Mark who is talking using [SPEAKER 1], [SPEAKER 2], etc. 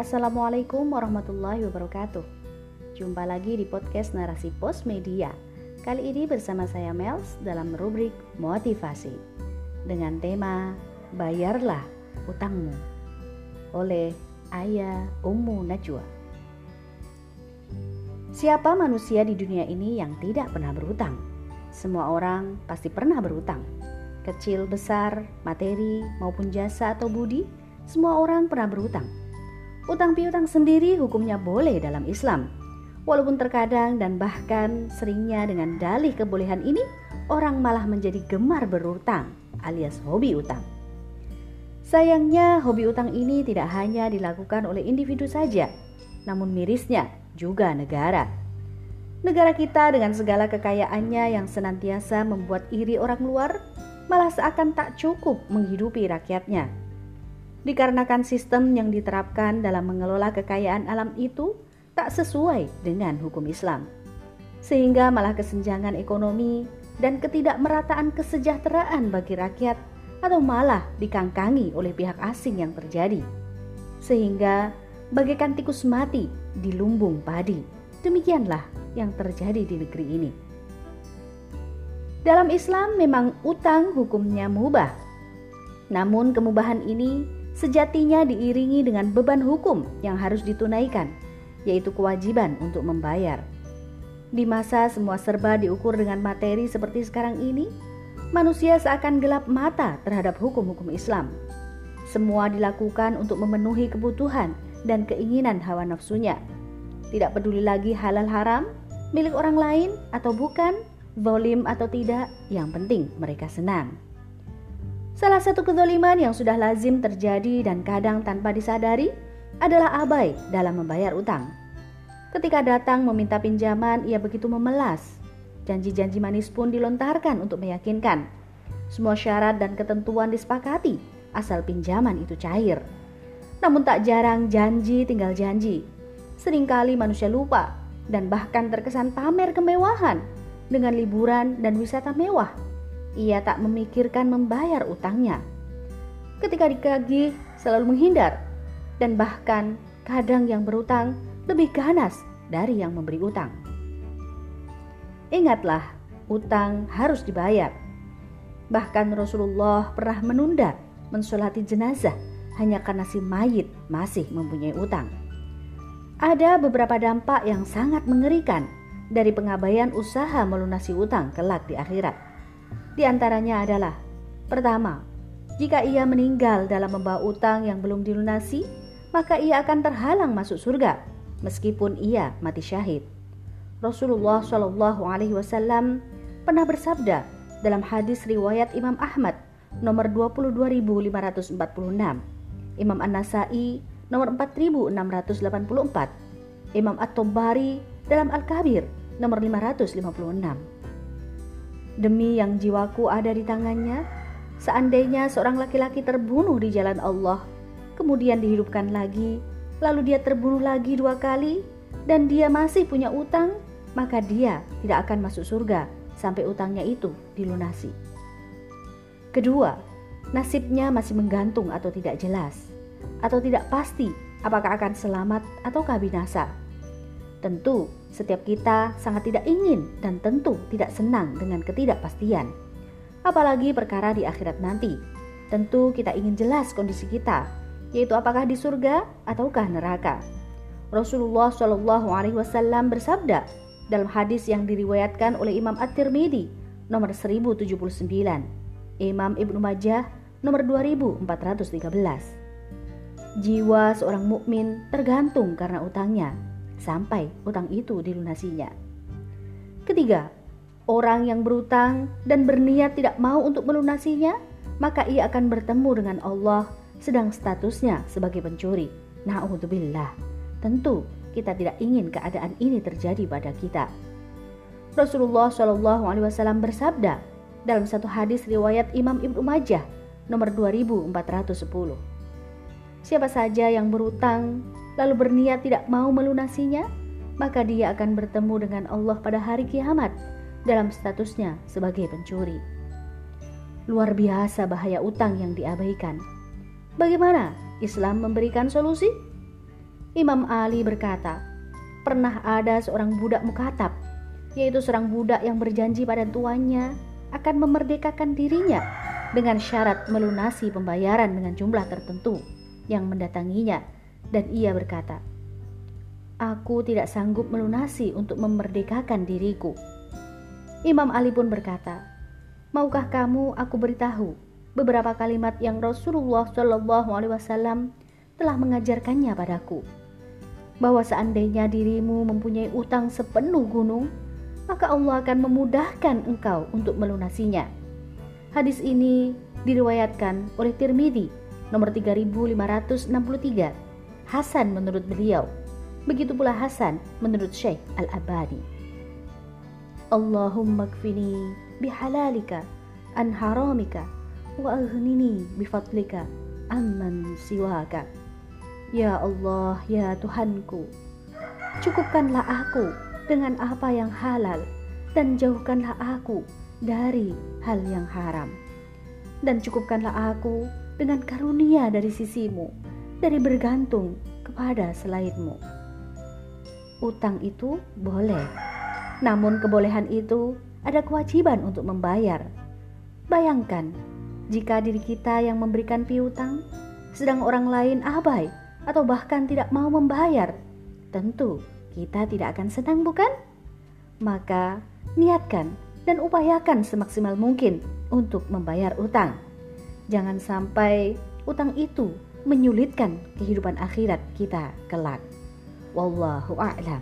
[SPEAKER 1] Assalamualaikum warahmatullahi wabarakatuh. Jumpa lagi di podcast Narasi Pos Media. Kali ini bersama saya Mels dalam rubrik motivasi dengan tema Bayarlah Utangmu oleh Ayah Ummu Najwa. Siapa manusia di dunia ini yang tidak pernah berutang? Semua orang pasti pernah berutang. Kecil, besar, materi, maupun jasa atau budi, semua orang pernah berutang. Utang piutang sendiri hukumnya boleh dalam Islam, Walaupun terkadang dan bahkan seringnya dengan dalih kebolehan ini, orang malah menjadi gemar berutang alias hobi utang. Sayangnya, hobi utang ini tidak hanya dilakukan oleh individu saja, namun mirisnya juga negara. Negara kita dengan segala kekayaannya yang senantiasa membuat iri orang luar, malah seakan tak cukup menghidupi rakyatnya. Dikarenakan sistem yang diterapkan dalam mengelola kekayaan alam itu, tak sesuai dengan hukum Islam, sehingga malah kesenjangan ekonomi dan ketidakmerataan kesejahteraan bagi rakyat atau malah dikangkangi oleh pihak asing yang terjadi, sehingga bagaikan tikus mati di lumbung padi. Demikianlah yang terjadi di negeri ini. Dalam Islam memang utang hukumnya mubah. Namun kemubahan ini sejatinya diiringi dengan beban hukum yang harus ditunaikan yaitu kewajiban untuk membayar. Di masa semua serba diukur dengan materi seperti sekarang ini, manusia seakan gelap mata terhadap hukum-hukum Islam. Semua dilakukan untuk memenuhi kebutuhan dan keinginan hawa nafsunya. Tidak peduli lagi halal haram, milik orang lain atau bukan, zolim atau tidak, yang penting mereka senang. Salah satu kezoliman yang sudah lazim terjadi dan kadang tanpa disadari adalah abai dalam membayar utang. Ketika datang meminta pinjaman, ia begitu memelas. Janji-janji manis pun dilontarkan untuk meyakinkan. Semua syarat dan ketentuan disepakati, asal pinjaman itu cair. Namun tak jarang janji tinggal janji. Seringkali manusia lupa dan bahkan terkesan pamer kemewahan dengan liburan dan wisata mewah. Ia tak memikirkan membayar utangnya. Ketika dikagih, selalu menghindar dan bahkan kadang yang berutang lebih ganas dari yang memberi utang. Ingatlah, utang harus dibayar. Bahkan Rasulullah pernah menunda mensolati jenazah hanya karena si mayit masih mempunyai utang. Ada beberapa dampak yang sangat mengerikan dari pengabaian usaha melunasi utang kelak di akhirat. Di antaranya adalah pertama, jika ia meninggal dalam membawa utang yang belum dilunasi, maka ia akan terhalang masuk surga meskipun ia mati syahid. Rasulullah Shallallahu Alaihi Wasallam pernah bersabda dalam hadis riwayat Imam Ahmad nomor 22.546, Imam An-Nasai nomor 4.684, Imam At-Tabari dalam Al-Kabir nomor 556. Demi yang jiwaku ada di tangannya, seandainya seorang laki-laki terbunuh di jalan Allah kemudian dihidupkan lagi, lalu dia terbunuh lagi dua kali, dan dia masih punya utang, maka dia tidak akan masuk surga sampai utangnya itu dilunasi. Kedua, nasibnya masih menggantung atau tidak jelas, atau tidak pasti apakah akan selamat atau binasa. Tentu, setiap kita sangat tidak ingin dan tentu tidak senang dengan ketidakpastian. Apalagi perkara di akhirat nanti. Tentu kita ingin jelas kondisi kita yaitu apakah di surga ataukah neraka. Rasulullah Shallallahu Alaihi Wasallam bersabda dalam hadis yang diriwayatkan oleh Imam At-Tirmidzi nomor 1079, Imam Ibnu Majah nomor 2413. Jiwa seorang mukmin tergantung karena utangnya sampai utang itu dilunasinya. Ketiga, orang yang berutang dan berniat tidak mau untuk melunasinya, maka ia akan bertemu dengan Allah sedang statusnya sebagai pencuri. Na'udzubillah. Tentu kita tidak ingin keadaan ini terjadi pada kita. Rasulullah Shallallahu Alaihi Wasallam bersabda dalam satu hadis riwayat Imam Ibnu Majah nomor 2410. Siapa saja yang berutang lalu berniat tidak mau melunasinya, maka dia akan bertemu dengan Allah pada hari kiamat dalam statusnya sebagai pencuri. Luar biasa bahaya utang yang diabaikan. Bagaimana Islam memberikan solusi? Imam Ali berkata, pernah ada seorang budak mukatab, yaitu seorang budak yang berjanji pada tuannya akan memerdekakan dirinya dengan syarat melunasi pembayaran dengan jumlah tertentu yang mendatanginya dan ia berkata, Aku tidak sanggup melunasi untuk memerdekakan diriku. Imam Ali pun berkata, Maukah kamu aku beritahu beberapa kalimat yang Rasulullah Shallallahu Alaihi Wasallam telah mengajarkannya padaku, bahwa seandainya dirimu mempunyai utang sepenuh gunung, maka Allah akan memudahkan engkau untuk melunasinya. Hadis ini diriwayatkan oleh Tirmidzi nomor 3563. Hasan menurut beliau. Begitu pula Hasan menurut Syekh Al-Abadi. Allahumma kfini bihalalika an haramika wa aghnini bifadlika amman siwaka. Ya Allah, ya Tuhanku, cukupkanlah aku dengan apa yang halal dan jauhkanlah aku dari hal yang haram. Dan cukupkanlah aku dengan karunia dari sisimu, dari bergantung kepada selainmu. Utang itu boleh, namun kebolehan itu ada kewajiban untuk membayar. Bayangkan, jika diri kita yang memberikan piutang, sedang orang lain abai atau bahkan tidak mau membayar, tentu kita tidak akan senang, bukan? Maka niatkan dan upayakan semaksimal mungkin untuk membayar utang. Jangan sampai utang itu menyulitkan kehidupan akhirat kita kelak. Wallahu a'lam.